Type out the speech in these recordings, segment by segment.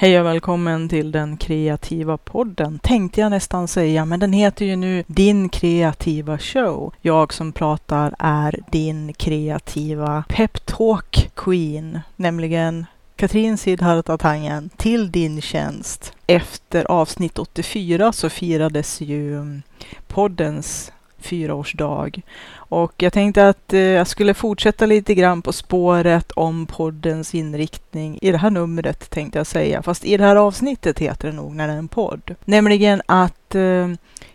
Hej och välkommen till den kreativa podden, tänkte jag nästan säga, men den heter ju nu Din kreativa show. Jag som pratar är din kreativa peptalk queen, nämligen Katrin Sidhartatangen till din tjänst. Efter avsnitt 84 så firades ju poddens fyraårsdag. Och jag tänkte att eh, jag skulle fortsätta lite grann på spåret om poddens inriktning i det här numret tänkte jag säga. Fast i det här avsnittet heter det nog när det är en podd. Nämligen att eh,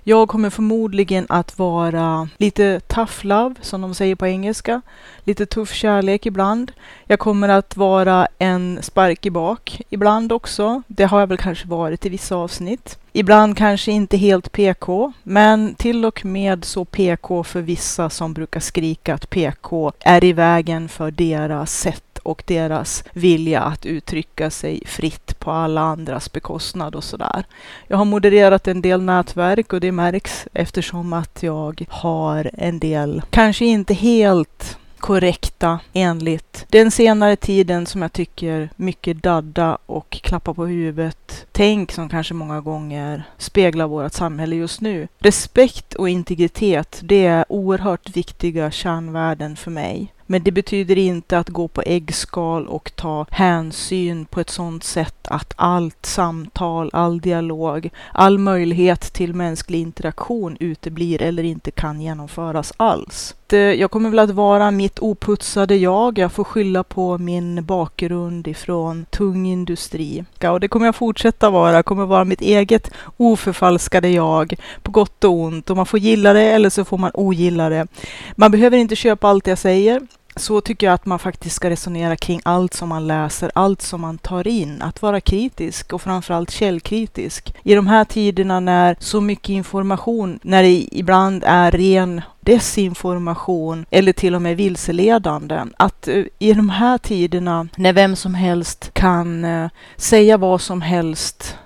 jag kommer förmodligen att vara lite tough love, som de säger på engelska. Lite tuff kärlek ibland. Jag kommer att vara en spark i bak ibland också. Det har jag väl kanske varit i vissa avsnitt. Ibland kanske inte helt PK, men till och med så PK för vissa som brukar skrika att PK är i vägen för deras sätt och deras vilja att uttrycka sig fritt på alla andras bekostnad och sådär. Jag har modererat en del nätverk och det märks eftersom att jag har en del, kanske inte helt korrekta enligt den senare tiden som jag tycker mycket dadda och klappa på huvudet tänk som kanske många gånger speglar vårt samhälle just nu. Respekt och integritet, det är oerhört viktiga kärnvärden för mig. Men det betyder inte att gå på äggskal och ta hänsyn på ett sådant sätt att allt samtal, all dialog, all möjlighet till mänsklig interaktion uteblir eller inte kan genomföras alls. Jag kommer väl att vara mitt oputsade jag. Jag får skylla på min bakgrund ifrån tung industri. Och det kommer jag fortsätta vara. Jag kommer vara mitt eget oförfalskade jag på gott och ont. Och man får gilla det eller så får man ogilla det. Man behöver inte köpa allt jag säger så tycker jag att man faktiskt ska resonera kring allt som man läser, allt som man tar in. Att vara kritisk och framförallt källkritisk. I de här tiderna när så mycket information, när det ibland är ren desinformation eller till och med vilseledande. Att eh, i de här tiderna när vem som helst kan eh, säga vad som helst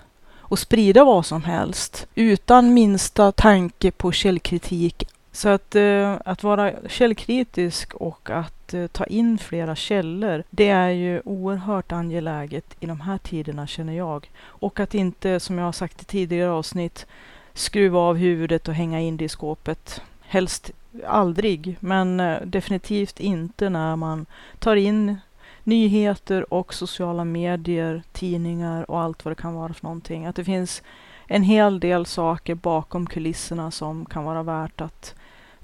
och sprida vad som helst utan minsta tanke på källkritik. Så att, eh, att vara källkritisk och att att eh, ta in flera källor, det är ju oerhört angeläget i de här tiderna känner jag. Och att inte, som jag har sagt i tidigare avsnitt, skruva av huvudet och hänga in det i skåpet. Helst aldrig, men eh, definitivt inte när man tar in nyheter och sociala medier, tidningar och allt vad det kan vara för någonting. Att det finns en hel del saker bakom kulisserna som kan vara värt att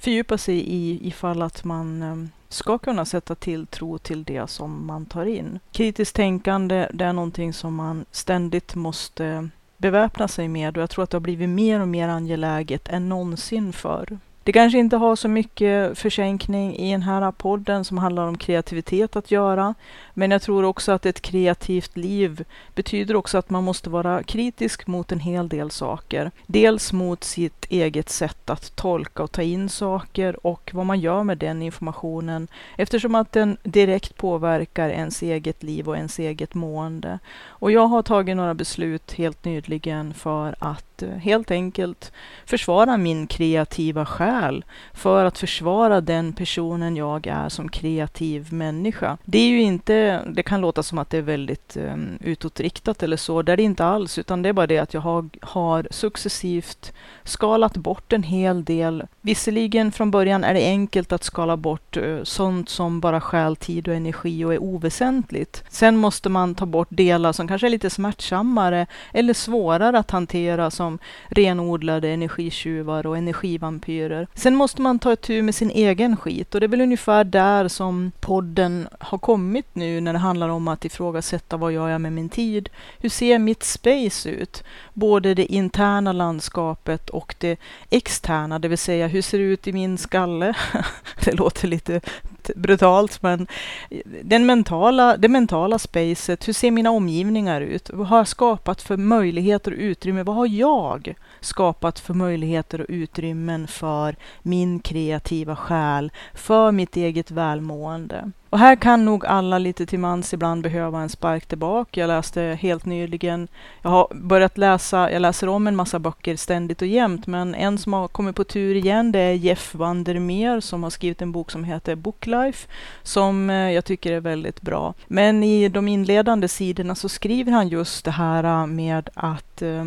fördjupa sig i ifall att man ehm, ska kunna sätta tilltro till det som man tar in. Kritiskt tänkande, det är någonting som man ständigt måste beväpna sig med och jag tror att det har blivit mer och mer angeläget än någonsin förr. Det kanske inte har så mycket försänkning i den här podden som handlar om kreativitet att göra. Men jag tror också att ett kreativt liv betyder också att man måste vara kritisk mot en hel del saker. Dels mot sitt eget sätt att tolka och ta in saker och vad man gör med den informationen eftersom att den direkt påverkar ens eget liv och ens eget mående. Och jag har tagit några beslut helt nyligen för att eh, helt enkelt försvara min kreativa själ för att försvara den personen jag är som kreativ människa. Det är ju inte det, kan låta som att det är väldigt um, utåtriktat eller så. Det är det inte alls, utan det är bara det att jag har, har successivt skalat bort en hel del. Visserligen från början är det enkelt att skala bort uh, sånt som bara stjäl tid och energi och är oväsentligt. Sen måste man ta bort delar som kanske är lite smärtsammare eller svårare att hantera som renodlade energitjuvar och energivampyrer. Sen måste man ta ett tur med sin egen skit och det är väl ungefär där som podden har kommit nu när det handlar om att ifrågasätta vad jag gör med min tid. Hur ser mitt space ut? Både det interna landskapet och det externa, det vill säga hur ser det ut i min skalle? det låter lite brutalt, men den mentala, det mentala spacet, hur ser mina omgivningar ut? Vad har jag skapat för möjligheter och utrymme? Vad har jag skapat för möjligheter och utrymmen för min kreativa själ, för mitt eget välmående? Och här kan nog alla lite till mans ibland behöva en spark tillbaka. Jag läste helt nyligen, jag har börjat läsa, jag läser om en massa böcker ständigt och jämt, men en som har kommit på tur igen det är Jeff Vandermeer som har skrivit en bok som heter Booklife, som eh, jag tycker är väldigt bra. Men i de inledande sidorna så skriver han just det här eh, med att eh,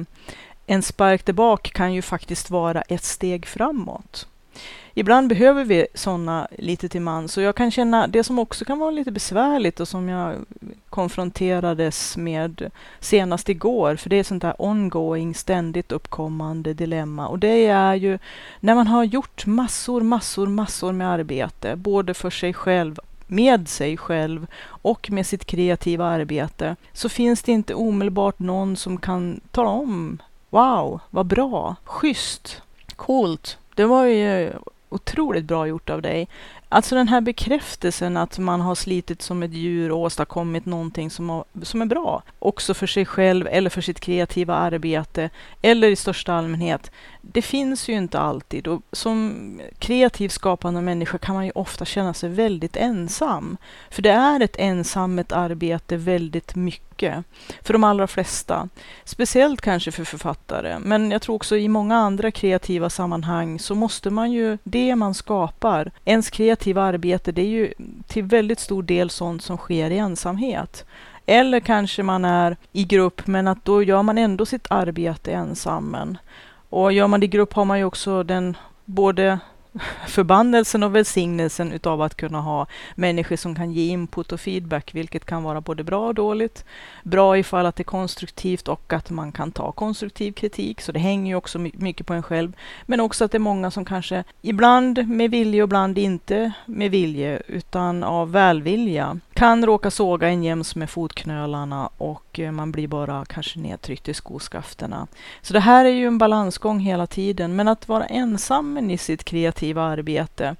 en spark tillbaka kan ju faktiskt vara ett steg framåt ibland behöver vi sådana lite till mans. Och jag kan känna, det som också kan vara lite besvärligt och som jag konfronterades med senast igår, för det är sånt där ongoing, ständigt uppkommande dilemma. Och det är ju när man har gjort massor, massor, massor med arbete, både för sig själv med sig själv och med sitt kreativa arbete, så finns det inte omedelbart någon som kan tala om Wow, vad bra, schysst, coolt. Det var ju otroligt bra gjort av dig. Alltså den här bekräftelsen att man har slitit som ett djur och åstadkommit någonting som, har, som är bra. Också för sig själv eller för sitt kreativa arbete eller i största allmänhet. Det finns ju inte alltid och som kreativt skapande människa kan man ju ofta känna sig väldigt ensam. För det är ett ensamt arbete väldigt mycket för de allra flesta. Speciellt kanske för författare, men jag tror också i många andra kreativa sammanhang så måste man ju, det man skapar, ens kreativa arbete, det är ju till väldigt stor del sånt som sker i ensamhet. Eller kanske man är i grupp, men att då gör man ändå sitt arbete ensam. Och gör man det i grupp har man ju också den både förbannelsen och välsignelsen utav att kunna ha människor som kan ge input och feedback, vilket kan vara både bra och dåligt. Bra ifall att det är konstruktivt och att man kan ta konstruktiv kritik, så det hänger ju också mycket på en själv. Men också att det är många som kanske ibland med vilje och ibland inte med vilje, utan av välvilja, kan råka såga en jäms med fotknölarna och eh, man blir bara kanske nedtryckt i skoskafterna. Så det här är ju en balansgång hela tiden, men att vara ensam i sitt kreativa arbete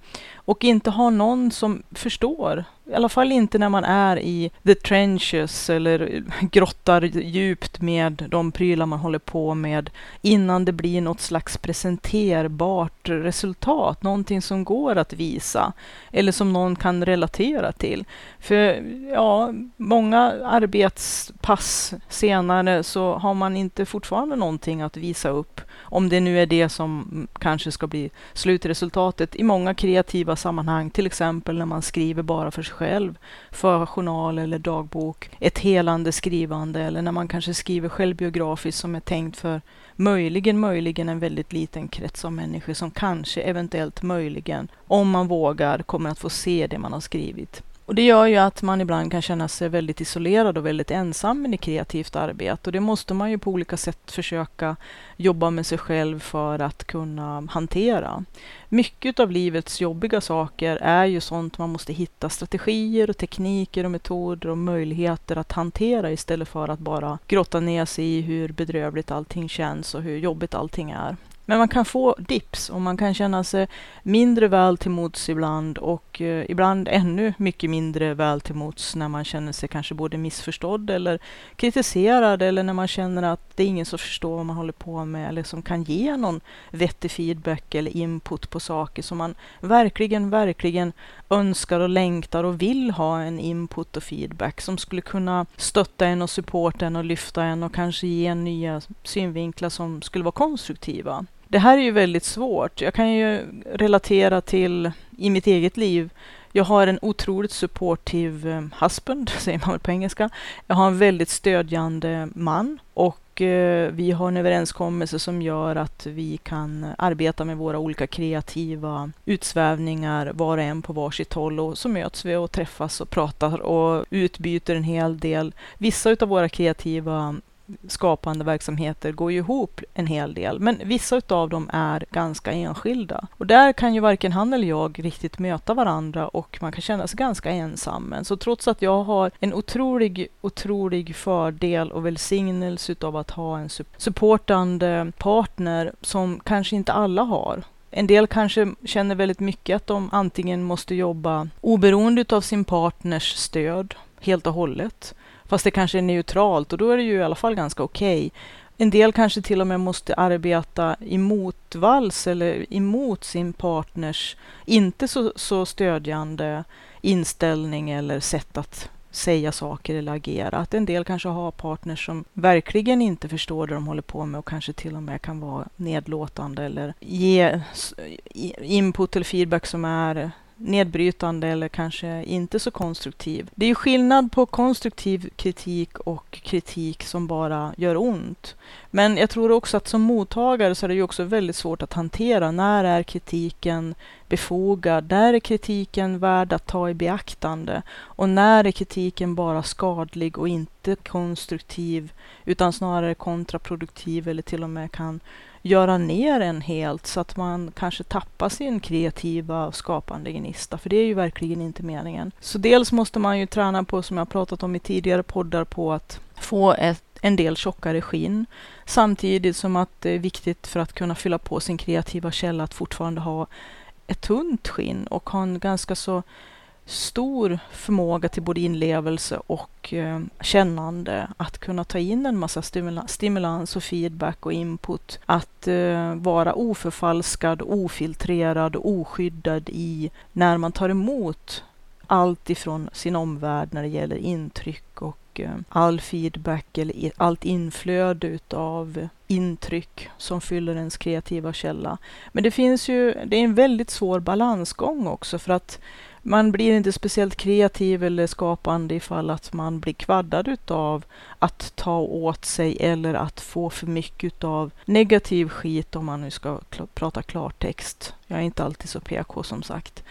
och inte ha någon som förstår. I alla fall inte när man är i the trenches eller grottar djupt med de prylar man håller på med innan det blir något slags presenterbart resultat, någonting som går att visa eller som någon kan relatera till. För ja, många arbetspass senare så har man inte fortfarande någonting att visa upp om det nu är det som kanske ska bli slutresultatet i många kreativa sammanhang, till exempel när man skriver bara för sig själv, för journal eller dagbok, ett helande skrivande eller när man kanske skriver självbiografiskt som är tänkt för möjligen, möjligen en väldigt liten krets av människor som kanske eventuellt möjligen, om man vågar, kommer att få se det man har skrivit. Och det gör ju att man ibland kan känna sig väldigt isolerad och väldigt ensam i kreativt arbete. Och det måste man ju på olika sätt försöka jobba med sig själv för att kunna hantera. Mycket av livets jobbiga saker är ju sånt man måste hitta strategier och tekniker och metoder och möjligheter att hantera istället för att bara grotta ner sig i hur bedrövligt allting känns och hur jobbigt allting är. Men man kan få dips och man kan känna sig mindre väl till mods ibland och eh, ibland ännu mycket mindre väl till mods när man känner sig kanske både missförstådd eller kritiserad eller när man känner att det är ingen som förstår vad man håller på med eller som kan ge någon vettig feedback eller input på saker som man verkligen, verkligen önskar och längtar och vill ha en input och feedback som skulle kunna stötta en och supporta en och lyfta en och kanske ge en nya synvinklar som skulle vara konstruktiva. Det här är ju väldigt svårt. Jag kan ju relatera till i mitt eget liv. Jag har en otroligt supportive eh, husband, säger man väl på engelska. Jag har en väldigt stödjande man och eh, vi har en överenskommelse som gör att vi kan arbeta med våra olika kreativa utsvävningar var och en på varsitt håll och så möts vi och träffas och pratar och utbyter en hel del. Vissa av våra kreativa skapande verksamheter går ju ihop en hel del, men vissa av dem är ganska enskilda. Och där kan ju varken han eller jag riktigt möta varandra och man kan känna sig ganska ensam. Men så trots att jag har en otrolig, otrolig fördel och välsignelse av att ha en supportande partner som kanske inte alla har, en del kanske känner väldigt mycket att de antingen måste jobba oberoende av sin partners stöd helt och hållet Fast det kanske är neutralt och då är det ju i alla fall ganska okej. Okay. En del kanske till och med måste arbeta emot vals eller emot sin partners inte så, så stödjande inställning eller sätt att säga saker eller agera. Att en del kanske har partners som verkligen inte förstår det de håller på med och kanske till och med kan vara nedlåtande eller ge input eller feedback som är nedbrytande eller kanske inte så konstruktiv. Det är ju skillnad på konstruktiv kritik och kritik som bara gör ont. Men jag tror också att som mottagare så är det ju också väldigt svårt att hantera. När är kritiken befogad? När är kritiken värd att ta i beaktande? Och när är kritiken bara skadlig och inte konstruktiv utan snarare kontraproduktiv eller till och med kan göra ner en helt så att man kanske tappar sin kreativa och skapande gnista. För det är ju verkligen inte meningen. Så dels måste man ju träna på, som jag pratat om i tidigare poddar, på att få ett, en del tjockare skinn. Samtidigt som att det är viktigt för att kunna fylla på sin kreativa källa att fortfarande ha ett tunt skinn och har en ganska så stor förmåga till både inlevelse och eh, kännande. Att kunna ta in en massa stimula stimulans och feedback och input. Att eh, vara oförfalskad, ofiltrerad och oskyddad i när man tar emot allt ifrån sin omvärld när det gäller intryck och Eh, all feedback eller allt inflöde utav intryck som fyller ens kreativa källa. Men det finns ju, det är en väldigt svår balansgång också för att man blir inte speciellt kreativ eller skapande ifall att man blir kvaddad utav att ta åt sig eller att få för mycket av negativ skit om man nu ska prata klartext. Jag är inte alltid så PK som sagt.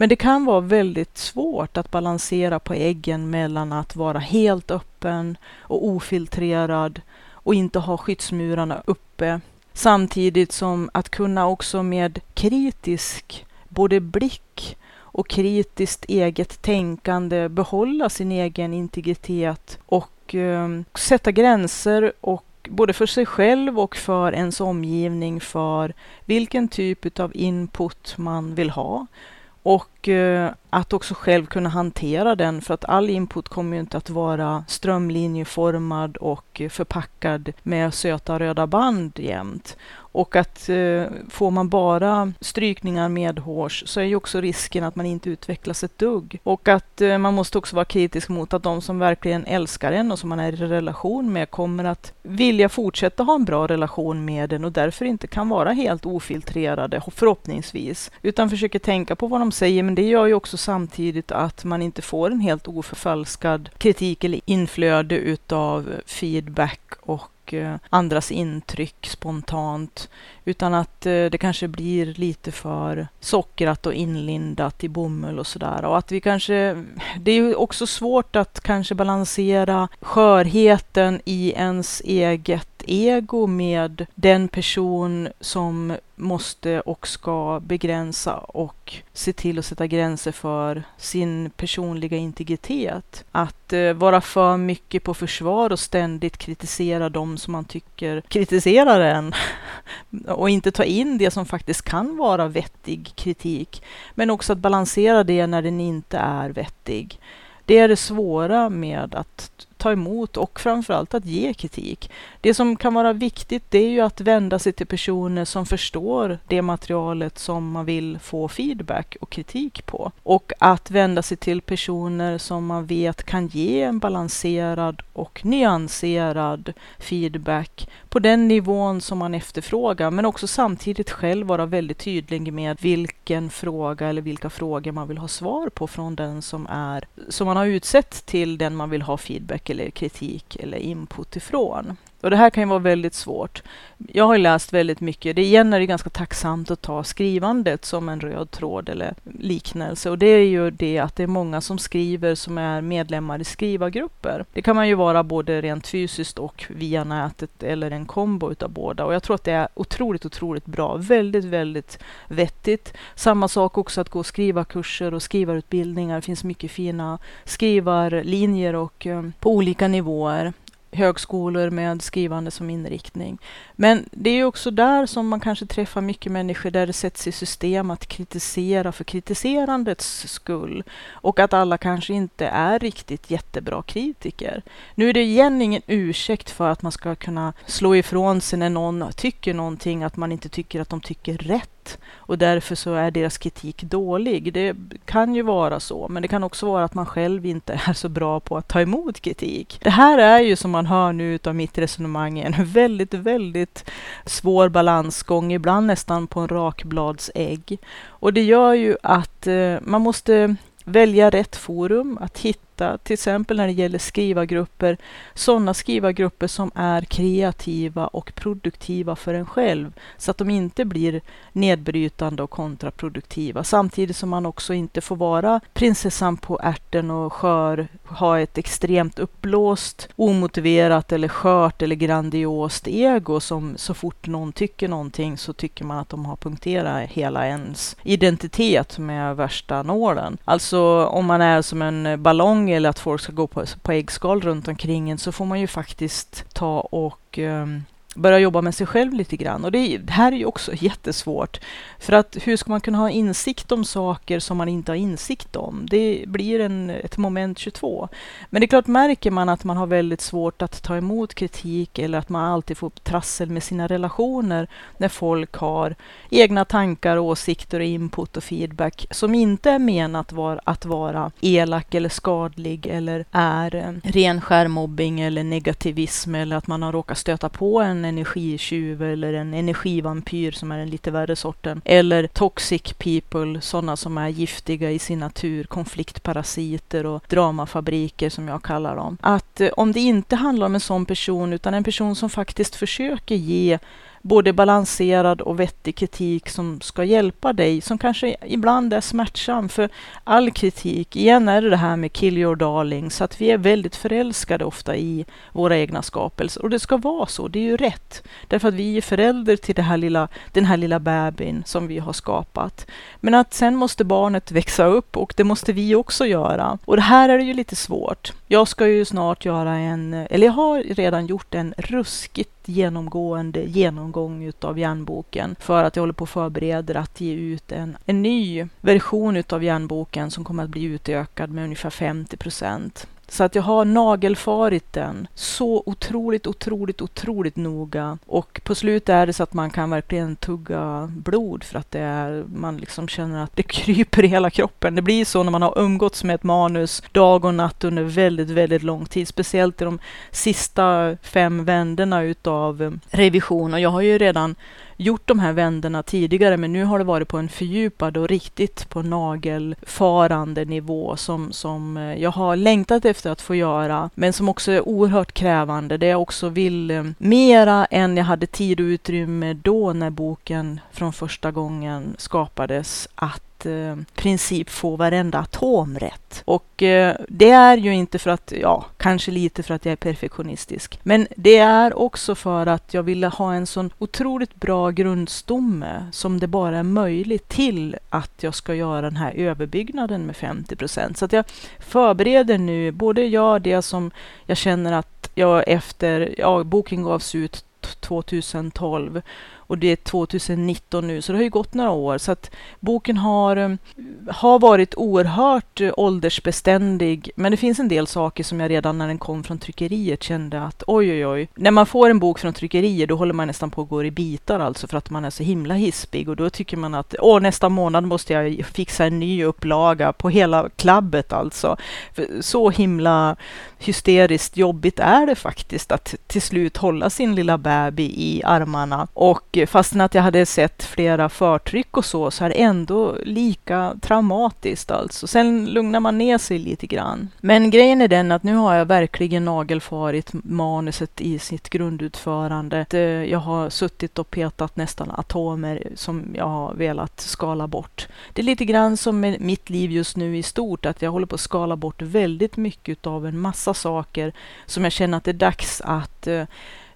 Men det kan vara väldigt svårt att balansera på äggen mellan att vara helt öppen och ofiltrerad och inte ha skyddsmurarna uppe samtidigt som att kunna också med kritisk både blick och kritiskt eget tänkande behålla sin egen integritet och eh, sätta gränser och både för sig själv och för ens omgivning för vilken typ av input man vill ha. Och eh, att också själv kunna hantera den för att all input kommer ju inte att vara strömlinjeformad och förpackad med söta röda band jämt. Och att eh, får man bara strykningar medhårs så är ju också risken att man inte utvecklas ett dugg. Och att eh, man måste också vara kritisk mot att de som verkligen älskar en och som man är i relation med kommer att vilja fortsätta ha en bra relation med en och därför inte kan vara helt ofiltrerade förhoppningsvis. Utan försöker tänka på vad de säger men det gör ju också samtidigt att man inte får en helt oförfalskad kritik eller inflöde utav feedback och eh, andras intryck spontant. Utan att eh, det kanske blir lite för sockrat och inlindat i bomull och sådär. Och att vi kanske, det är ju också svårt att kanske balansera skörheten i ens eget ego med den person som måste och ska begränsa och se till att sätta gränser för sin personliga integritet. Att eh, vara för mycket på försvar och ständigt kritisera de som man tycker kritiserar en och inte ta in det som faktiskt kan vara vettig kritik. Men också att balansera det när den inte är vettig. Det är det svåra med att ta emot och framförallt att ge kritik. Det som kan vara viktigt det är ju att vända sig till personer som förstår det materialet som man vill få feedback och kritik på. Och att vända sig till personer som man vet kan ge en balanserad och nyanserad feedback på den nivån som man efterfrågar, men också samtidigt själv vara väldigt tydlig med vilken fråga eller vilka frågor man vill ha svar på från den som är som man har utsett till den man vill ha feedback eller kritik eller input ifrån. Och det här kan ju vara väldigt svårt. Jag har läst väldigt mycket. Det igen är det ganska tacksamt att ta skrivandet som en röd tråd eller liknelse. Och det är ju det att det är många som skriver som är medlemmar i skrivargrupper. Det kan man ju vara både rent fysiskt och via nätet eller en kombo utav båda. Och jag tror att det är otroligt, otroligt bra. Väldigt, väldigt vettigt. Samma sak också att gå skrivarkurser och skrivarutbildningar. Det finns mycket fina skrivarlinjer och um, på olika nivåer högskolor med skrivande som inriktning. Men det är också där som man kanske träffar mycket människor där det sätts i system att kritisera för kritiserandets skull och att alla kanske inte är riktigt jättebra kritiker. Nu är det igen ingen ursäkt för att man ska kunna slå ifrån sig när någon tycker någonting, att man inte tycker att de tycker rätt rätt och därför så är deras kritik dålig. Det kan ju vara så, men det kan också vara att man själv inte är så bra på att ta emot kritik. Det här är ju som man hör nu av mitt resonemang en väldigt, väldigt svår balansgång, ibland nästan på en rakbladsägg. Och det gör ju att eh, man måste välja rätt forum, att hitta hitta, till exempel när det gäller skrivargrupper, sådana skrivargrupper som är kreativa och produktiva för en själv, så att de inte blir nedbrytande och kontraproduktiva, samtidigt som man också inte får vara prinsessan på ärten och skör, ha ett extremt uppblåst, omotiverat eller skört eller grandiost ego som så fort någon tycker någonting så tycker man att de har punkterat hela ens identitet med värsta nålen. Alltså om man är som en ballong eller att folk ska gå på, på äggskal runt omkring en så får man ju faktiskt ta och um, börja jobba med sig själv lite grann. Och det, det, här är ju också jättesvårt. För att hur ska man kunna ha insikt om saker som man inte har insikt om? Det blir en, ett moment 22. Men det är klart, märker man att man har väldigt svårt att ta emot kritik eller att man alltid får trassel med sina relationer när folk har egna tankar, åsikter och input och feedback som inte är menat var, att vara elak eller skadlig eller är ren skärmobbing eller negativism eller att man har råkat stöta på en energitjuv eller en energivampyr som är den lite värre sorten. Eller toxic people, sådana som är giftiga i sin natur, konfliktparasiter och dramafabriker som jag kallar dem. Att eh, om det inte handlar om en sån person utan en person som faktiskt försöker ge både balanserad och vettig kritik som ska hjälpa dig, som kanske ibland är smärtsam. För all kritik, igen är det det här med kill your darling, så att vi är väldigt förälskade ofta i våra egna skapelser. Och det ska vara så, det är ju rätt. Därför att vi är förälder till det här lilla, den här lilla bebisen som vi har skapat. Men att sen måste barnet växa upp och det måste vi också göra. Och det här är det ju lite svårt. Jag ska ju snart göra en, eller jag har redan gjort en ruskigt genomgående genomgång utav järnboken för att jag håller på och förbereder att ge ut en, en ny version utav järnboken som kommer att bli utökad med ungefär 50 procent. Så att jag har nagelfarit den så otroligt, otroligt, otroligt noga. Och på slutet är det så att man kan verkligen tugga blod för att det är, man liksom känner att det kryper i hela kroppen. Det blir så när man har umgåtts med ett manus dag och natt under väldigt, väldigt lång tid. Speciellt i de sista fem vändorna utav eh, revision. Och jag har ju redan gjort de här vändorna tidigare, men nu har det varit på en fördjupad och riktigt på nagelfarande nivå som, som eh, jag har längtat efter att få göra, men som också är oerhört krävande. Det jag också vill eh, mera än jag hade tid och utrymme då när boken från första gången skapades, att eh, princip få varenda atom rätt. Och eh, det är ju inte för att, ja, kanske lite för att jag är perfektionistisk, men det är också för att jag ville ha en sån otroligt bra grundstomme som det bara är möjligt till att jag ska göra den här överbyggnaden med 50 procent. Så att jag förbereder nu, både jag det som jag känner att jag efter, ja, boken gavs ut 2012 och det är 2019 nu, så det har ju gått några år. Så att boken har, eh, har varit oerhört eh, åldersbeständig, men det finns en del saker som jag redan när den kom från tryckeriet kände att oj, oj, oj. När man får en bok från tryckerier, då håller man nästan på att gå i bitar alltså för att man är så himla hispig och då tycker man att åh, nästa månad måste jag fixa en ny upplaga på hela klabbet alltså. För så himla hysteriskt jobbigt är det faktiskt att till slut hålla sin lilla baby i armarna och fastän att jag hade sett flera förtryck och så, så är det ändå lika traumatiskt alltså. Sen lugnar man ner sig lite grann. Men grejen är den att nu har jag verkligen nagelfarit manuset i sitt grundutförande. Eh, jag har suttit och petat nästan atomer som jag har velat skala bort. Det är lite grann som med mitt liv just nu i stort, att jag håller på att skala bort väldigt mycket av en massa saker som jag känner att det är dags att eh,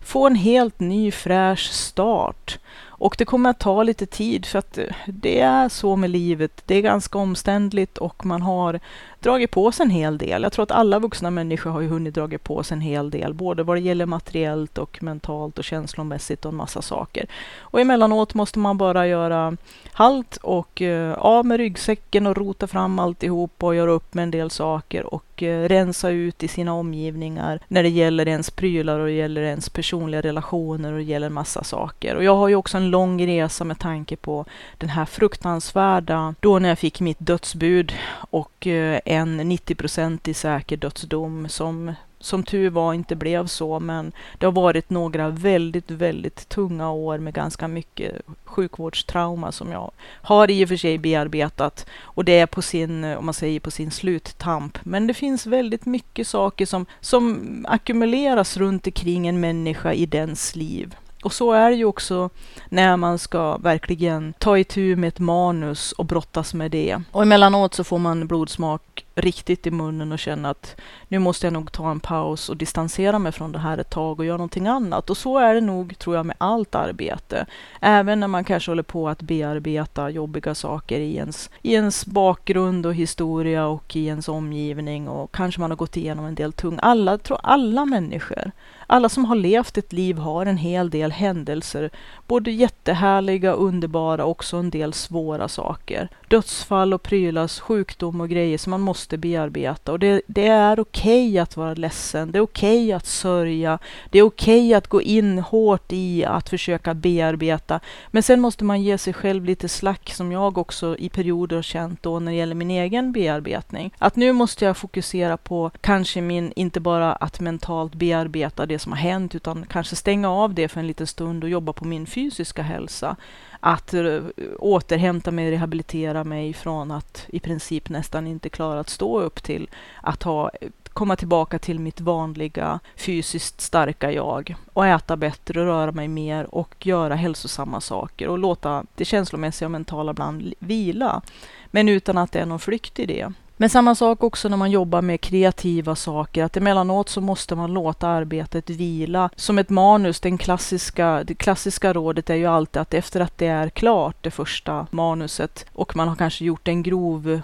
få en helt ny fräsch start. Och det kommer att ta lite tid för att eh, det är så med livet. Det är ganska omständligt och man har dragit på sig en hel del. Jag tror att alla vuxna människor har ju hunnit dragit på sig en hel del, både vad det gäller materiellt och mentalt och känslomässigt och en massa saker. Och emellanåt måste man bara göra halt och eh, av med ryggsäcken och rota fram alltihop och göra upp med en del saker och eh, rensa ut i sina omgivningar när det gäller ens prylar och det gäller ens personliga relationer och det gäller en massa saker. Och jag har ju också en lång resa med tanke på den här fruktansvärda, då när jag fick mitt dödsbud och eh, en 90-procentig säker dödsdom som som tur var inte blev så, men det har varit några väldigt, väldigt tunga år med ganska mycket sjukvårdstrauma som jag har i och för sig bearbetat och det är på sin, om man säger på sin sluttamp. Men det finns väldigt mycket saker som, som ackumuleras runt omkring en människa i dens liv. Och så är det ju också när man ska verkligen ta itu med ett manus och brottas med det. Och emellanåt så får man blodsmak riktigt i munnen och känna att nu måste jag nog ta en paus och distansera mig från det här ett tag och göra någonting annat. Och så är det nog, tror jag, med allt arbete. Även när man kanske håller på att bearbeta jobbiga saker i ens, i ens bakgrund och historia och i ens omgivning och kanske man har gått igenom en del tung. Alla, tror alla människor alla som har levt ett liv har en hel del händelser, både jättehärliga, underbara och också en del svåra saker. Dödsfall och prylas, sjukdom och grejer som man måste bearbeta. Och det, det är okej okay att vara ledsen, det är okej okay att sörja, det är okej okay att gå in hårt i att försöka bearbeta. Men sen måste man ge sig själv lite slack, som jag också i perioder har känt då när det gäller min egen bearbetning. Att nu måste jag fokusera på kanske min, inte bara att mentalt bearbeta det som har hänt, utan kanske stänga av det för en liten stund och jobba på min fysiska hälsa. Att eh, återhämta mig, rehabilitera mig från att i princip nästan inte klara att stå upp till att ha komma tillbaka till mitt vanliga fysiskt starka jag och äta bättre, röra mig mer och göra hälsosamma saker och låta det känslomässiga och mentala ibland vila. Men utan att det är någon flykt i det. Men samma sak också när man jobbar med kreativa saker, att emellanåt så måste man låta arbetet vila. Som ett manus, den klassiska, det klassiska rådet är ju alltid att efter att det är klart, det första manuset, och man har kanske gjort en grov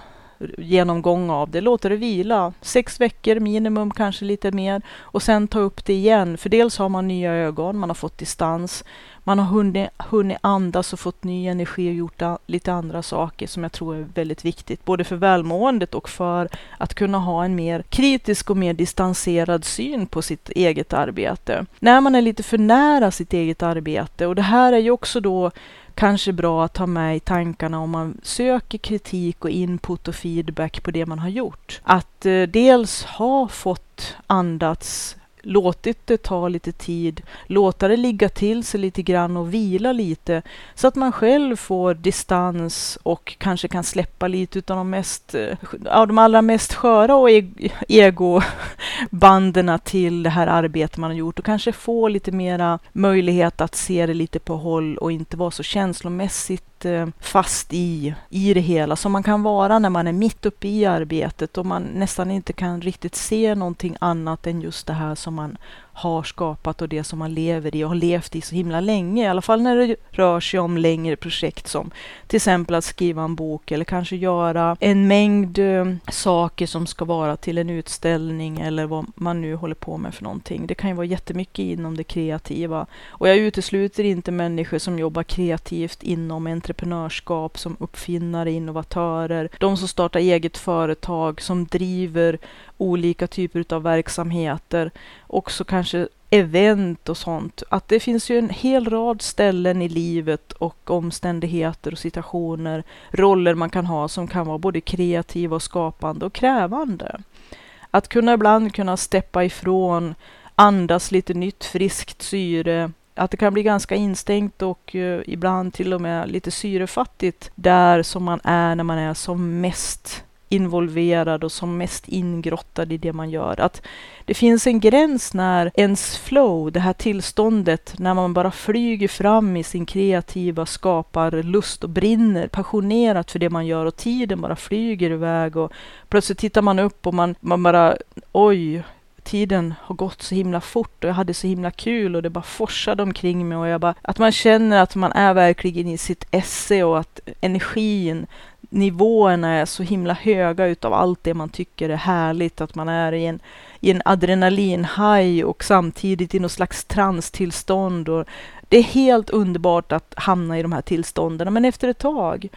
genomgång av det, låter det vila. Sex veckor minimum, kanske lite mer. Och sen ta upp det igen. För dels har man nya ögon, man har fått distans. Man har hunnit, hunnit andas och fått ny energi och gjort lite andra saker som jag tror är väldigt viktigt. Både för välmåendet och för att kunna ha en mer kritisk och mer distanserad syn på sitt eget arbete. När man är lite för nära sitt eget arbete och det här är ju också då kanske bra att ha med i tankarna om man söker kritik och input och feedback på det man har gjort. Att eh, dels ha fått andats låtit det ta lite tid, låta det ligga till sig lite grann och vila lite så att man själv får distans och kanske kan släppa lite utav de mest, eh, av de allra mest sköra och e-, egobanden till det här arbetet man har gjort och kanske få lite mera möjlighet att se det lite på håll och inte vara så känslomässigt Eh, fast i, i det hela. Som man kan vara när man är mitt uppe i arbetet och man nästan inte kan riktigt se någonting annat än just det här som man har skapat och det som man lever i och har levt i så himla länge. I alla fall när det rör sig om längre projekt som till exempel att skriva en bok eller kanske göra en mängd eh, saker som ska vara till en utställning eller vad man nu håller på med för någonting. Det kan ju vara jättemycket inom det kreativa. Och jag utesluter inte människor som jobbar kreativt inom entreprenörskap som uppfinnare, innovatörer, de som startar eget företag, som driver olika typer av verksamheter, också kanske event och sånt. Att det finns ju en hel rad ställen i livet och omständigheter och situationer, roller man kan ha som kan vara både kreativa och skapande och krävande. Att kunna ibland kunna steppa ifrån, andas lite nytt friskt syre, att det kan bli ganska instängt och eh, ibland till och med lite syrefattigt där som man är när man är som mest involverad och som mest ingrottad i det man gör. Att det finns en gräns när ens flow, det här tillståndet, när man bara flyger fram i sin kreativa skaparlust och brinner passionerat för det man gör och tiden bara flyger iväg och plötsligt tittar man upp och man, man bara oj, tiden har gått så himla fort och jag hade så himla kul och det bara forsade omkring mig och jag bara, att man känner att man är verkligen i sitt esse och att energin nivåerna är så himla höga utav allt det man tycker är härligt, att man är i en, i en adrenalinhaj och samtidigt i något slags transtillstånd. Och det är helt underbart att hamna i de här tillstånden, men efter ett tag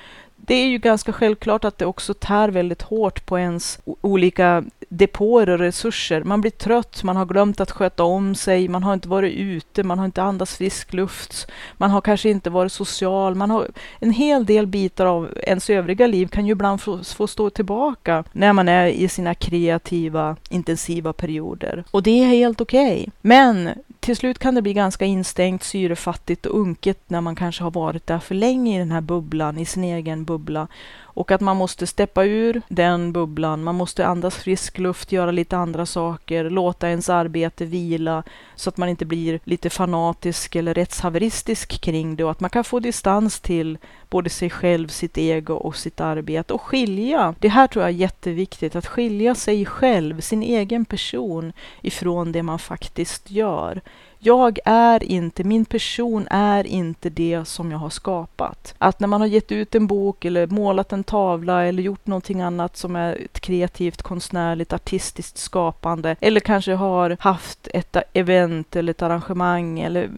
det är ju ganska självklart att det också tär väldigt hårt på ens olika depåer och resurser. Man blir trött, man har glömt att sköta om sig, man har inte varit ute, man har inte andats frisk luft, man har kanske inte varit social, man har en hel del bitar av ens övriga liv kan ju ibland få, få stå tillbaka när man är i sina kreativa, intensiva perioder. Och det är helt okej. Okay. Men till slut kan det bli ganska instängt, syrefattigt och unket när man kanske har varit där för länge i den här bubblan, i sin egen bubbla. Och att man måste steppa ur den bubblan, man måste andas frisk luft, göra lite andra saker, låta ens arbete vila så att man inte blir lite fanatisk eller rättshaveristisk kring det och att man kan få distans till både sig själv, sitt ego och sitt arbete och skilja. Det här tror jag är jätteviktigt, att skilja sig själv, sin egen person ifrån det man faktiskt gör. Jag är inte, min person är inte det som jag har skapat. Att när man har gett ut en bok eller målat en tavla eller gjort någonting annat som är ett kreativt, konstnärligt, artistiskt skapande eller kanske har haft ett event eller ett arrangemang eller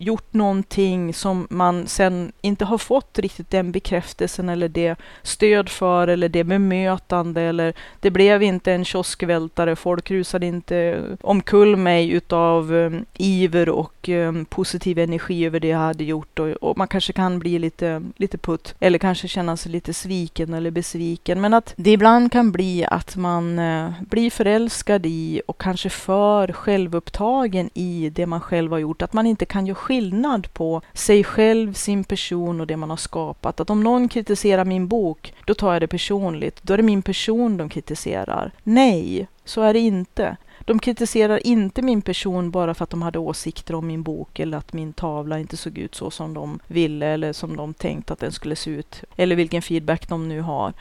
gjort någonting som man sen inte har fått riktigt den bekräftelsen eller det stöd för eller det bemötande eller det blev inte en kioskvältare, folk rusade inte omkull mig utav um, iver och um, positiv energi över det jag hade gjort. Och, och, man kanske kan bli lite, lite putt eller kanske känna sig lite sviken eller besviken. Men att det ibland kan bli att man uh, blir förälskad i och kanske för självupptagen i det man själv har gjort, att man inte kan göra skillnad på sig själv, sin person och det man har skapat. Att om någon kritiserar min bok, då tar jag det personligt. Då är det min person de kritiserar. Nej, så är det inte. De kritiserar inte min person bara för att de hade åsikter om min bok eller att min tavla inte såg ut så som de ville eller som de tänkt att den skulle se ut. Eller vilken feedback de nu har.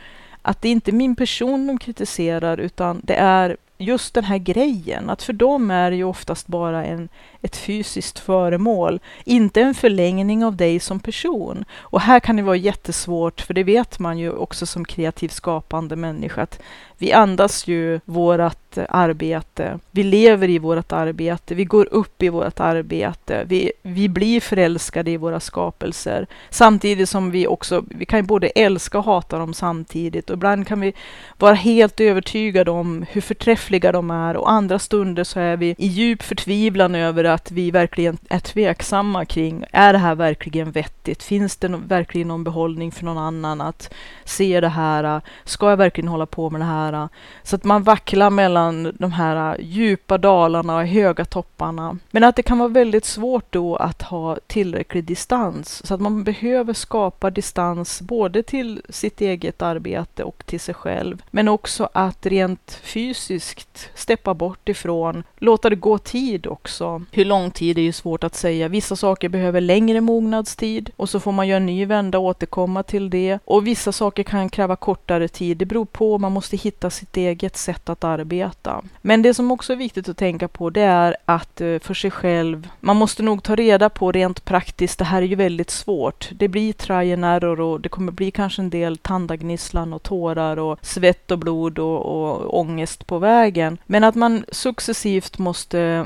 Att det är inte min person de kritiserar utan det är just den här grejen, att för dem är det ju oftast bara en, ett fysiskt föremål, inte en förlängning av dig som person. Och här kan det vara jättesvårt, för det vet man ju också som kreativ, skapande människa, att vi andas ju vårat arbete. Vi lever i vårt arbete. Vi går upp i vårt arbete. Vi, vi blir förälskade i våra skapelser. Samtidigt som vi också, vi kan ju både älska och hata dem samtidigt. Och ibland kan vi vara helt övertygade om hur förträffliga de är. Och andra stunder så är vi i djup förtvivlan över att vi verkligen är tveksamma kring, är det här verkligen vettigt? Finns det verkligen någon behållning för någon annan att se det här? Ska jag verkligen hålla på med det här? Här. Äh, så att man vacklar mellan de här äh, djupa dalarna och höga topparna. Men att det kan vara väldigt svårt då att ha tillräcklig distans. Så att man behöver skapa distans både till sitt eget arbete och till sig själv. Men också att rent fysiskt steppa bort ifrån, låta det gå tid också. Hur lång tid är ju svårt att säga. Vissa saker behöver längre mognadstid och så får man göra en ny vända och återkomma till det. Och vissa saker kan kräva kortare tid. Det beror på, man måste hitta hitta sitt eget sätt att arbeta. Men det som också är viktigt att tänka på det är att eh, för sig själv, man måste nog ta reda på rent praktiskt, det här är ju väldigt svårt. Det blir try and error och det kommer bli kanske en del tandagnisslan och tårar och svett och blod och, och ångest på vägen. Men att man successivt måste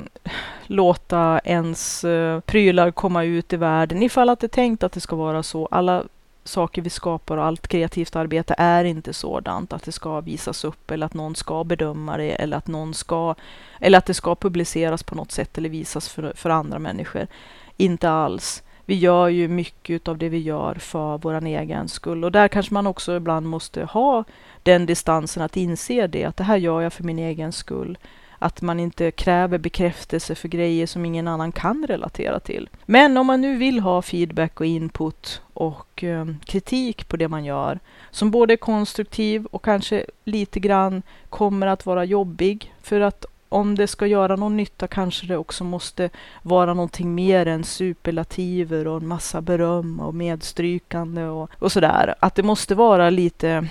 låta ens eh, prylar komma ut i världen ifall att det är tänkt att det ska vara så. Alla saker vi skapar och allt kreativt arbete är inte sådant att det ska visas upp eller att någon ska bedöma det eller att någon ska eller att det ska publiceras på något sätt eller visas för, för andra människor. Inte alls. Vi gör ju mycket av det vi gör för vår egen skull och där kanske man också ibland måste ha den distansen att inse det, att det här gör jag för min egen skull att man inte kräver bekräftelse för grejer som ingen annan kan relatera till. Men om man nu vill ha feedback och input och eh, kritik på det man gör, som både är konstruktiv och kanske lite grann kommer att vara jobbig, för att om det ska göra någon nytta kanske det också måste vara någonting mer än superlativer och en massa beröm och medstrykande och, och sådär. Att det måste vara lite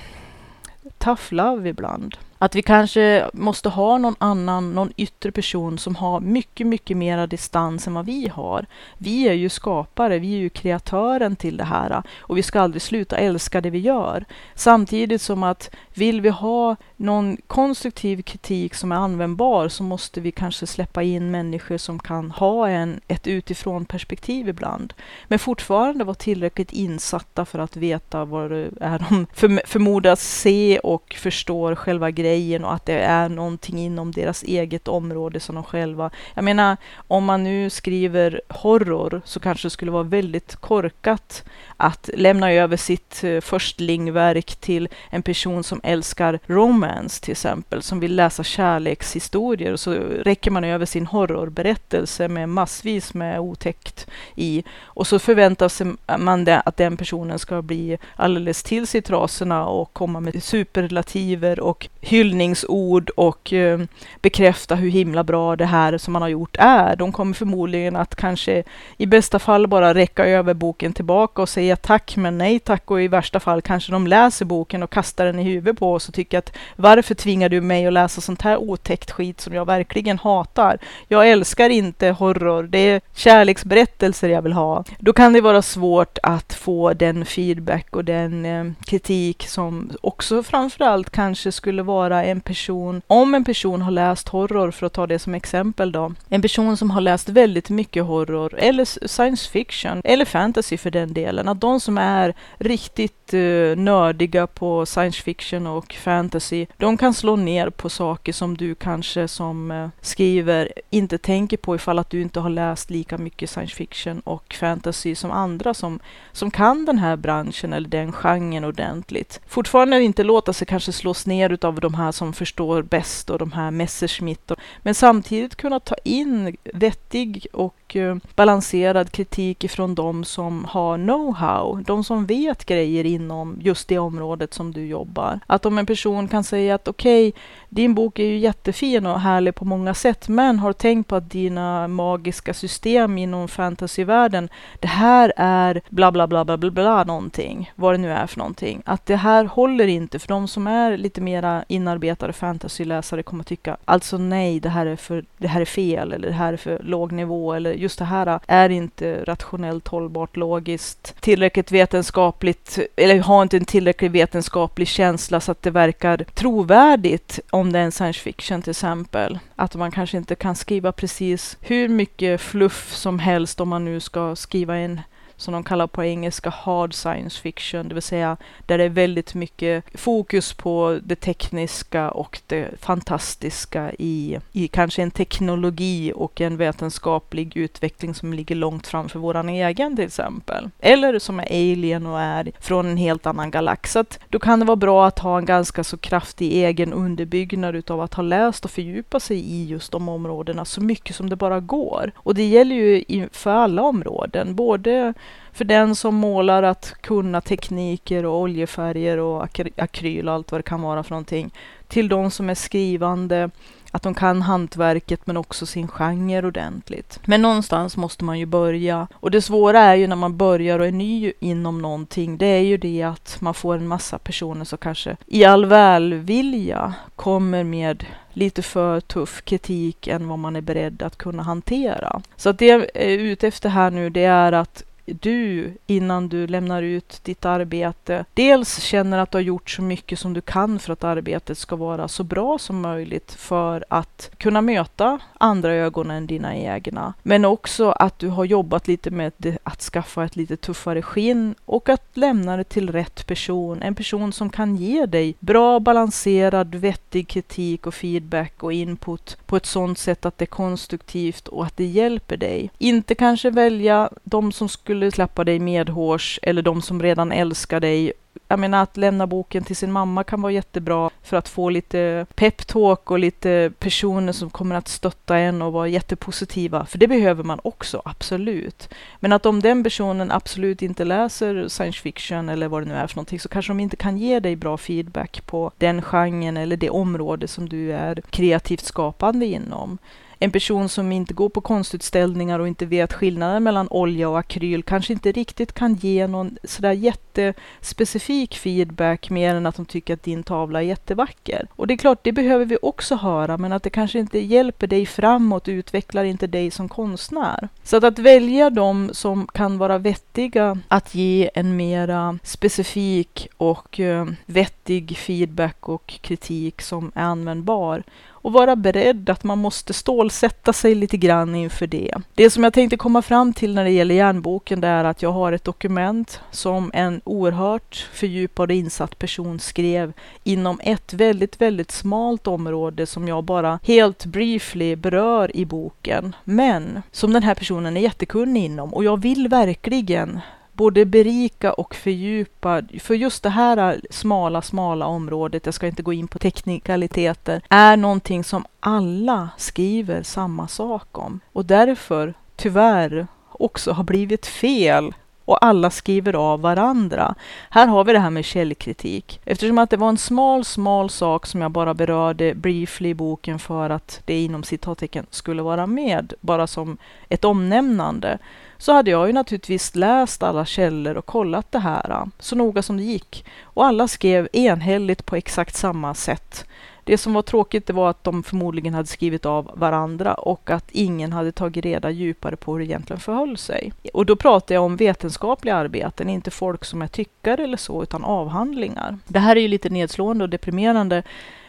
tough love ibland. Att vi kanske måste ha någon annan, någon yttre person som har mycket, mycket mera distans än vad vi har. Vi är ju skapare, vi är ju kreatören till det här och vi ska aldrig sluta älska det vi gör. Samtidigt som att vill vi ha någon konstruktiv kritik som är användbar så måste vi kanske släppa in människor som kan ha en, ett utifrån perspektiv ibland. Men fortfarande vara tillräckligt insatta för att veta vad det är de förmodas se och förstår själva grejen och att det är någonting inom deras eget område som de själva... Jag menar, om man nu skriver horror så kanske det skulle vara väldigt korkat att lämna över sitt eh, förstlingverk till en person som älskar romance till exempel, som vill läsa kärlekshistorier. Så räcker man över sin horrorberättelse med massvis med otäckt i och så förväntar sig man det, att den personen ska bli alldeles till sig i trasorna och komma med superlativer och hyllningsord och eh, bekräfta hur himla bra det här som man har gjort är. De kommer förmodligen att kanske i bästa fall bara räcka över boken tillbaka och säga tack men nej tack och i värsta fall kanske de läser boken och kastar den i huvudet på oss och tycker att varför tvingar du mig att läsa sånt här otäckt skit som jag verkligen hatar? Jag älskar inte horror, det är kärleksberättelser jag vill ha. Då kan det vara svårt att få den feedback och den eh, kritik som också framförallt kanske skulle vara en person, om en person har läst horror, för att ta det som exempel då, en person som har läst väldigt mycket horror eller science fiction eller fantasy för den delen, att de som är riktigt uh, nördiga på science fiction och fantasy, de kan slå ner på saker som du kanske som uh, skriver inte tänker på ifall att du inte har läst lika mycket science fiction och fantasy som andra som, som kan den här branschen eller den genren ordentligt. Fortfarande inte låta sig kanske slås ner utav de här som förstår bäst och de här Messerschmitt, och, men samtidigt kunna ta in vettig och Eh, balanserad kritik ifrån de som har know-how, de som vet grejer inom just det området som du jobbar. Att om en person kan säga att okej, okay, din bok är ju jättefin och härlig på många sätt, men har tänkt på att dina magiska system inom fantasyvärlden, det här är bla bla bla bla bla, bla någonting, vad det nu är för någonting. Att det här håller inte, för de som är lite mera inarbetade fantasyläsare kommer tycka, alltså nej, det här är, för, det här är fel, eller det här är för låg nivå, eller just det här är inte rationellt hållbart, logiskt, tillräckligt vetenskapligt, eller har inte en tillräckligt vetenskaplig känsla så att det verkar trovärdigt om det är en science fiction till exempel. Att man kanske inte kan skriva precis hur mycket fluff som helst om man nu ska skriva en som de kallar på engelska hard science fiction, det vill säga där det är väldigt mycket fokus på det tekniska och det fantastiska i, i kanske en teknologi och en vetenskaplig utveckling som ligger långt framför våran egen till exempel. Eller som är alien och är från en helt annan galax. Så då kan det vara bra att ha en ganska så kraftig egen underbyggnad utav att ha läst och fördjupa sig i just de områdena så mycket som det bara går. Och det gäller ju för alla områden, både för den som målar att kunna tekniker och oljefärger och akryl och allt vad det kan vara för någonting. Till de som är skrivande, att de kan hantverket men också sin genre ordentligt. Men någonstans måste man ju börja. Och det svåra är ju när man börjar och är ny inom någonting, det är ju det att man får en massa personer som kanske i all välvilja kommer med lite för tuff kritik än vad man är beredd att kunna hantera. Så att det jag är ute efter här nu, det är att du innan du lämnar ut ditt arbete dels känner att du har gjort så mycket som du kan för att arbetet ska vara så bra som möjligt för att kunna möta andra ögon än dina egna. Men också att du har jobbat lite med att skaffa ett lite tuffare skinn och att lämna det till rätt person. En person som kan ge dig bra, balanserad, vettig kritik och feedback och input på ett sådant sätt att det är konstruktivt och att det hjälper dig. Inte kanske välja de som skulle skulle klappa dig medhårs eller de som redan älskar dig. Jag menar att lämna boken till sin mamma kan vara jättebra för att få lite peptalk och lite personer som kommer att stötta en och vara jättepositiva. För det behöver man också, absolut. Men att om den personen absolut inte läser science fiction eller vad det nu är för någonting så kanske de inte kan ge dig bra feedback på den genren eller det område som du är kreativt skapande inom en person som inte går på konstutställningar och inte vet skillnaden mellan olja och akryl kanske inte riktigt kan ge någon sådär jättespecifik feedback mer än att de tycker att din tavla är jättevacker. Och det är klart, det behöver vi också höra, men att det kanske inte hjälper dig framåt, utvecklar inte dig som konstnär. Så att, att välja de som kan vara vettiga att ge en mera specifik och eh, uh, vettig feedback och kritik som är användbar och vara beredd att man måste stålsätta sig lite grann inför det. Det som jag tänkte komma fram till när det gäller järnboken det är att jag har ett dokument som en oerhört fördjupad och insatt person skrev inom ett väldigt, väldigt smalt område som jag bara helt briefly berör i boken. Men som den här personen är jättekunnig inom och jag vill verkligen både berika och fördjupa. För just det här smala, smala området, jag ska inte gå in på teknikaliteter, är någonting som alla skriver samma sak om. Och därför, tyvärr, också har blivit fel och alla skriver av varandra. Här har vi det här med källkritik. Eftersom att det var en smal, smal sak som jag bara berörde briefly i boken för att det inom citattecken skulle vara med, bara som ett omnämnande, så hade jag ju naturligtvis läst alla källor och kollat det här äh, så noga som det gick. Och alla skrev enhälligt på exakt samma sätt. Det som var tråkigt det var att de förmodligen hade skrivit av varandra och att ingen hade tagit reda djupare på hur det egentligen förhöll sig. Och då pratar jag om vetenskapliga arbeten, inte folk som är tyckare eller så, utan avhandlingar. Det här är ju lite nedslående och deprimerande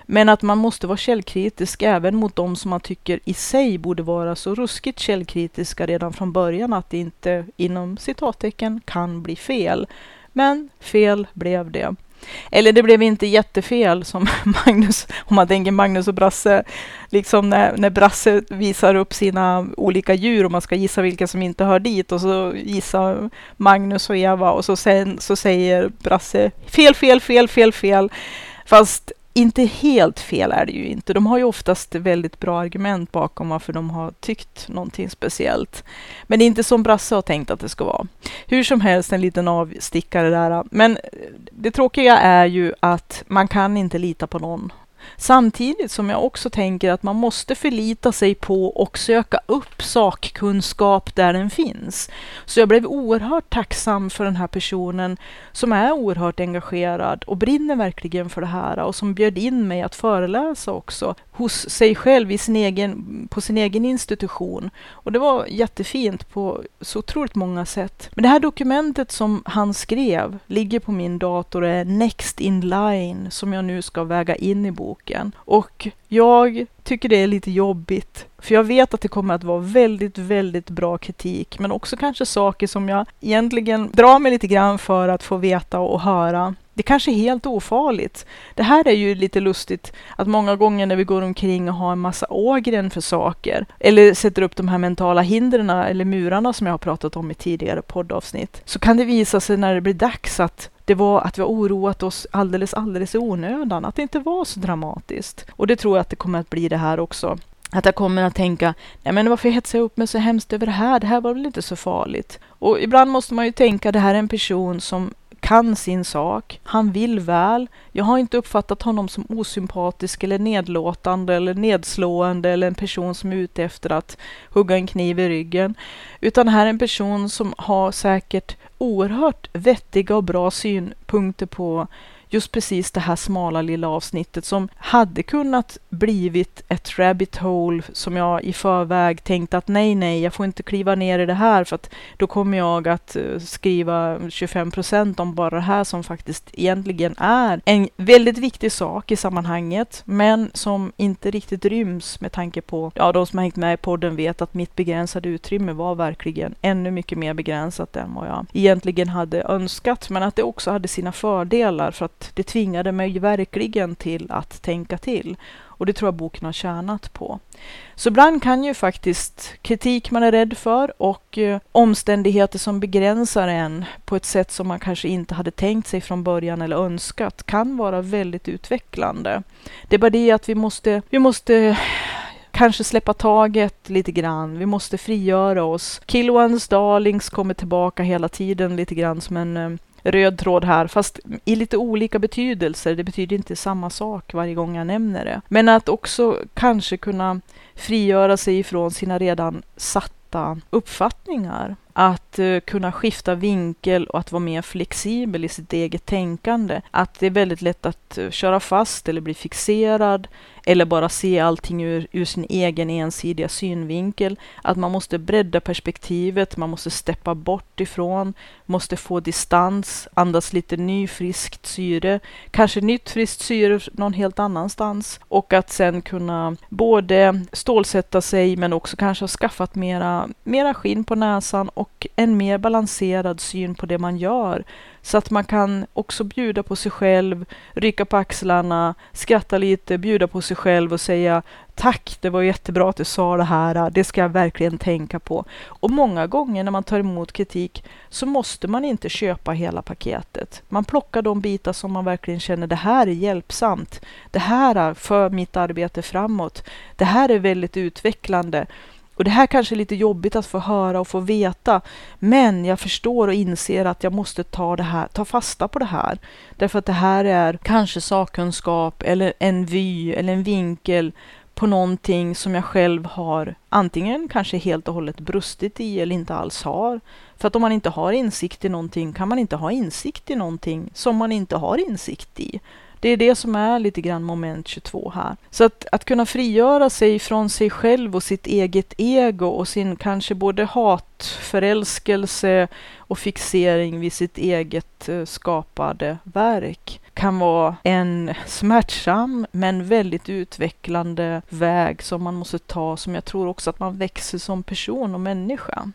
men att man måste vara källkritisk även mot de som man tycker i sig borde vara så ruskigt källkritiska redan från början att det inte inom citattecken kan bli fel. Men fel blev det. Eller det blev inte jättefel som Magnus, om man tänker Magnus och Brasse, liksom när, när Brasse visar upp sina olika djur och man ska gissa vilka som inte hör dit och så gissar Magnus och Eva och så, sen, så säger Brasse fel, fel, fel, fel, fel. Fast inte helt fel är det ju inte. De har ju oftast väldigt bra argument bakom varför de har tyckt någonting speciellt. Men det är inte som Brasse har tänkt att det ska vara. Hur som helst en liten avstickare där. Men det tråkiga är ju att man kan inte lita på någon Samtidigt som jag också tänker att man måste förlita sig på och söka upp sakkunskap där den finns. Så jag blev oerhört tacksam för den här personen som är oerhört engagerad och brinner verkligen för det här och som bjöd in mig att föreläsa också hos sig själv i sin egen, på sin egen institution. Och det var jättefint på så otroligt många sätt. Men det här dokumentet som han skrev ligger på min dator och är Next in line som jag nu ska väga in i boken. Och jag tycker det är lite jobbigt, för jag vet att det kommer att vara väldigt, väldigt bra kritik, men också kanske saker som jag egentligen drar mig lite grann för att få veta och höra det kanske är helt ofarligt. Det här är ju lite lustigt att många gånger när vi går omkring och har en massa ågren för saker eller sätter upp de här mentala hindren eller murarna som jag har pratat om i tidigare poddavsnitt så kan det visa sig när det blir dags att det var att vi har oroat oss alldeles, alldeles i onödan, att det inte var så dramatiskt. Och det tror jag att det kommer att bli det här också. Att jag kommer att tänka, nej men varför hetsar jag upp mig så hemskt över det här? Det här var väl inte så farligt? Och ibland måste man ju tänka, det här är en person som kan sin sak, han vill väl. Jag har inte uppfattat honom som osympatisk eller nedlåtande eller nedslående eller en person som är ute efter att hugga en kniv i ryggen. Utan här är en person som har säkert oerhört vettiga och bra synpunkter på just precis det här smala lilla avsnittet som hade kunnat blivit ett rabbit hole som jag i förväg tänkte att nej, nej, jag får inte kliva ner i det här för att då kommer jag att eh, skriva 25 procent om bara det här som faktiskt egentligen är en väldigt viktig sak i sammanhanget, men som inte riktigt ryms med tanke på, ja, de som har hängt med i podden vet att mitt begränsade utrymme var verkligen ännu mycket mer begränsat än vad jag egentligen hade önskat, men att det också hade sina fördelar för att det tvingade mig verkligen till att tänka till. Och det tror jag boken har tjänat på. Så ibland kan ju faktiskt kritik man är rädd för och eh, omständigheter som begränsar en på ett sätt som man kanske inte hade tänkt sig från början eller önskat kan vara väldigt utvecklande. Det är bara det att vi måste, vi måste kanske släppa taget lite grann. Vi måste frigöra oss. Kill One's Darlings kommer tillbaka hela tiden lite grann som en eh, röd tråd här, fast i lite olika betydelser. Det betyder inte samma sak varje gång jag nämner det. Men att också kanske kunna frigöra sig ifrån sina redan satta uppfattningar att uh, kunna skifta vinkel och att vara mer flexibel i sitt eget tänkande. Att det är väldigt lätt att uh, köra fast eller bli fixerad eller bara se allting ur, ur, sin egen ensidiga synvinkel. Att man måste bredda perspektivet, man måste steppa bort ifrån, måste få distans, andas lite ny friskt syre, kanske nytt friskt syre någon helt annanstans och att sen kunna både stålsätta sig men också kanske ha skaffat mera, mera skinn på näsan och en mer balanserad syn på det man gör. Så att man kan också bjuda på sig själv, rycka på axlarna, skratta lite, bjuda på sig själv och säga Tack, det var jättebra att du sa det här, det ska jag verkligen tänka på. Och många gånger när man tar emot kritik så måste man inte köpa hela paketet. Man plockar de bitar som man verkligen känner, det här är hjälpsamt. Det här för mitt arbete framåt. Det här är väldigt utvecklande. Och det här kanske är lite jobbigt att få höra och få veta, men jag förstår och inser att jag måste ta, det här, ta fasta på det här. Därför att det här är kanske sakkunskap eller en vy eller en vinkel på någonting som jag själv har antingen kanske helt och hållet brustit i eller inte alls har. För att om man inte har insikt i någonting kan man inte ha insikt i någonting som man inte har insikt i. Det är det som är lite grann moment 22 här. Så att, att kunna frigöra sig från sig själv och sitt eget ego och sin kanske både hatförälskelse och fixering vid sitt eget eh, skapade verk kan vara en smärtsam men väldigt utvecklande väg som man måste ta som jag tror också att man växer som person och människa.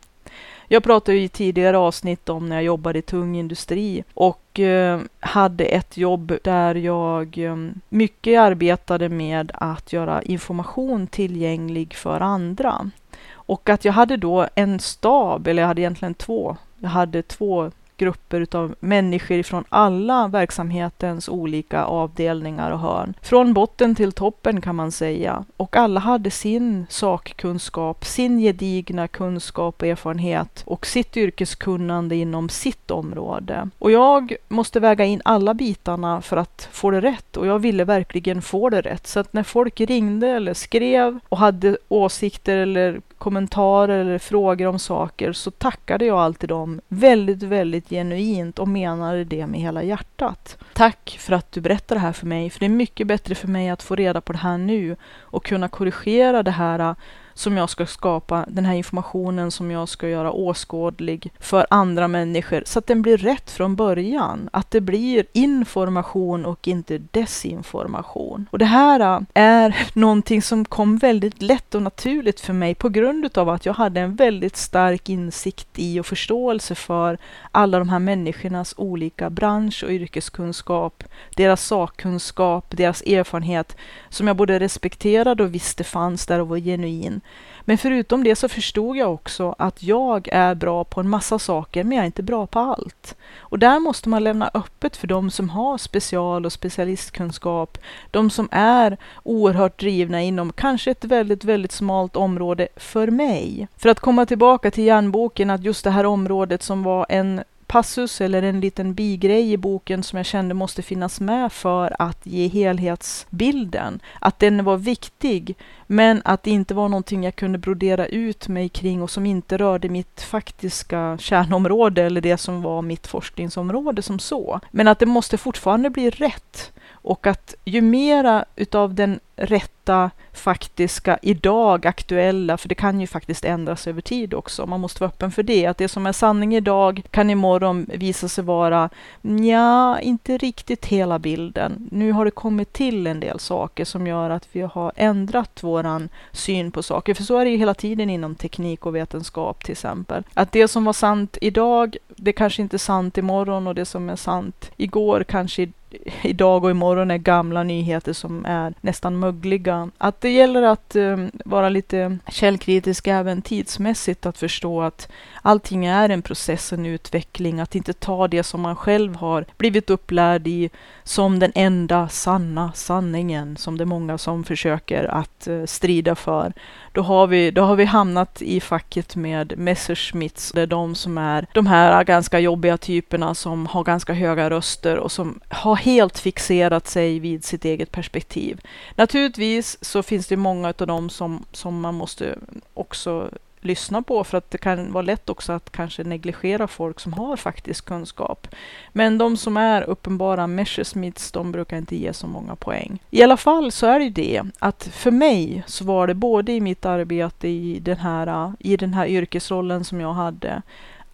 Jag pratade i tidigare avsnitt om när jag jobbade i tung industri och eh, hade ett jobb där jag eh, mycket arbetade med att göra information tillgänglig för andra. Och att jag hade då en stab, eller jag hade egentligen två. Jag hade två grupper utav människor från alla verksamhetens olika avdelningar och hörn. Från botten till toppen kan man säga. Och alla hade sin sakkunskap, sin gedigna kunskap och erfarenhet och sitt yrkeskunnande inom sitt område. Och jag måste väga in alla bitarna för att få det rätt och jag ville verkligen få det rätt. Så att när folk ringde eller skrev och hade åsikter eller kommentarer eller frågor om saker så tackade jag alltid dem väldigt, väldigt genuint och menade det med hela hjärtat. Tack för att du berättar det här för mig, för det är mycket bättre för mig att få reda på det här nu och kunna korrigera det här som jag ska skapa, den här informationen som jag ska göra åskådlig för andra människor så att den blir rätt från början. Att det blir information och inte desinformation. Och det här äh, är någonting som kom väldigt lätt och naturligt för mig på grund av att jag hade en väldigt stark insikt i och förståelse för alla de här människornas olika bransch och yrkeskunskap, deras sakkunskap, deras erfarenhet som jag både respekterade och visste fanns där och var genuin. Men förutom det så förstod jag också att jag är bra på en massa saker, men jag är inte bra på allt. Och där måste man lämna öppet för de som har special och specialistkunskap, de som är oerhört drivna inom kanske ett väldigt, väldigt smalt område för mig. För att komma tillbaka till järnboken, att just det här området som var en passus eller en liten bigrej i boken som jag kände måste finnas med för att ge helhetsbilden. Att den var viktig, men att det inte var någonting jag kunde brodera ut mig kring och som inte rörde mitt faktiska kärnområde eller det som var mitt forskningsområde som så. Men att det måste fortfarande bli rätt och att ju mera utav den rätta, faktiska, idag aktuella, för det kan ju faktiskt ändras över tid också. Man måste vara öppen för det. Att det som är sanning idag kan imorgon visa sig vara, ja, inte riktigt hela bilden. Nu har det kommit till en del saker som gör att vi har ändrat våran syn på saker. För så är det ju hela tiden inom teknik och vetenskap till exempel. Att det som var sant idag, det kanske inte är sant imorgon och det som är sant igår kanske idag och imorgon är gamla nyheter som är nästan mögliga. Att det gäller att um, vara lite källkritisk även tidsmässigt, att förstå att allting är en process, en utveckling, att inte ta det som man själv har blivit upplärd i som den enda sanna sanningen, som det är många som försöker att uh, strida för. Då har, vi, då har vi hamnat i facket med Messerschmitts. Det är de som är de här ganska jobbiga typerna som har ganska höga röster och som har helt fixerat sig vid sitt eget perspektiv. Naturligtvis så finns det många av dem som, som man måste också lyssna på för att det kan vara lätt också att kanske negligera folk som har faktisk kunskap. Men de som är uppenbara Messerschmitts, de brukar inte ge så många poäng. I alla fall så är det ju det att för mig så var det både i mitt arbete i den här, i den här yrkesrollen som jag hade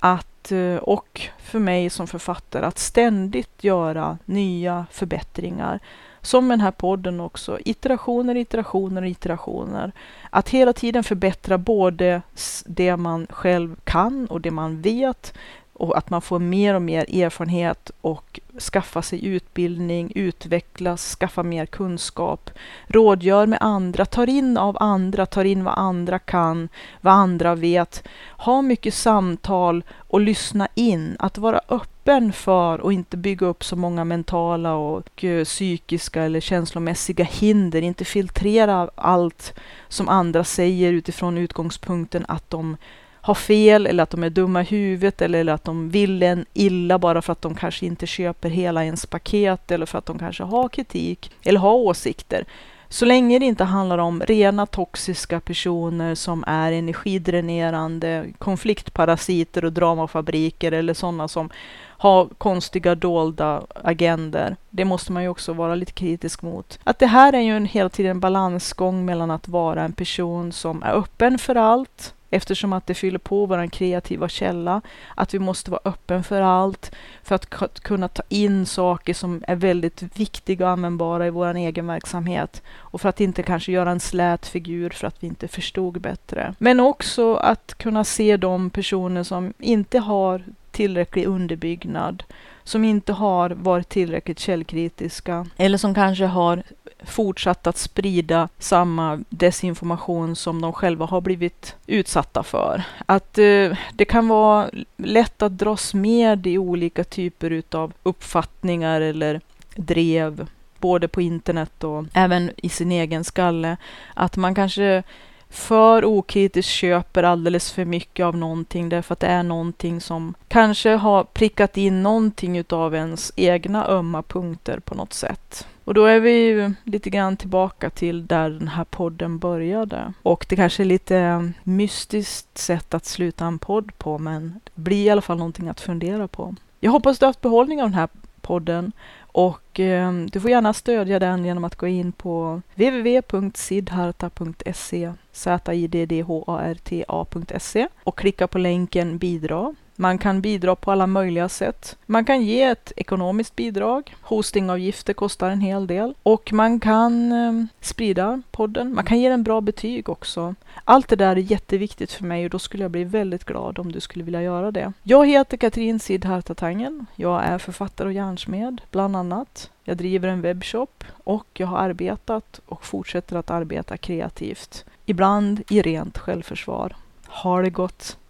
att, eh, och för mig som författare att ständigt göra nya förbättringar. Som den här podden också. Iterationer, iterationer, iterationer. Att hela tiden förbättra både det man själv kan och det man vet och att man får mer och mer erfarenhet och skaffa sig utbildning, utvecklas, skaffa mer kunskap, rådgör med andra, tar in av andra, tar in vad andra kan, vad andra vet, ha mycket samtal och lyssna in, att vara öppen för och inte bygga upp så många mentala och eh, psykiska eller känslomässiga hinder, inte filtrera allt som andra säger utifrån utgångspunkten att de har fel eller att de är dumma i huvudet eller att de vill en illa bara för att de kanske inte köper hela ens paket eller för att de kanske har kritik eller har åsikter. Så länge det inte handlar om rena toxiska personer som är energidränerande, konfliktparasiter och dramafabriker eller sådana som har konstiga dolda agender. Det måste man ju också vara lite kritisk mot. Att det här är ju en, hela tiden balansgång mellan att vara en person som är öppen för allt, eftersom att det fyller på vår kreativa källa. Att vi måste vara öppen för allt, för att kunna ta in saker som är väldigt viktiga och användbara i vår egen verksamhet. Och för att inte kanske göra en slät figur för att vi inte förstod bättre. Men också att kunna se de personer som inte har tillräcklig underbyggnad, som inte har varit tillräckligt källkritiska eller som kanske har fortsatt att sprida samma desinformation som de själva har blivit utsatta för. Att eh, det kan vara lätt att dras med i olika typer utav uppfattningar eller drev, både på internet och även i sin egen skalle. Att man kanske för okritiskt köper alldeles för mycket av någonting därför att det är någonting som kanske har prickat in någonting utav ens egna ömma punkter på något sätt. Och då är vi ju lite grann tillbaka till där den här podden började. Och det kanske är lite mystiskt sätt att sluta en podd på, men det blir i alla fall någonting att fundera på. Jag hoppas du har haft behållning av den här podden och eh, du får gärna stödja den genom att gå in på www.sidharta.se ziddharta.se och klicka på länken bidra. Man kan bidra på alla möjliga sätt. Man kan ge ett ekonomiskt bidrag. Hostingavgifter kostar en hel del. Och man kan eh, sprida podden. Man kan ge den bra betyg också. Allt det där är jätteviktigt för mig och då skulle jag bli väldigt glad om du skulle vilja göra det. Jag heter Katrin Sidhartatangen. Jag är författare och järnsmed, bland annat. Jag driver en webbshop och jag har arbetat och fortsätter att arbeta kreativt. Ibland i rent självförsvar. Ha det gott!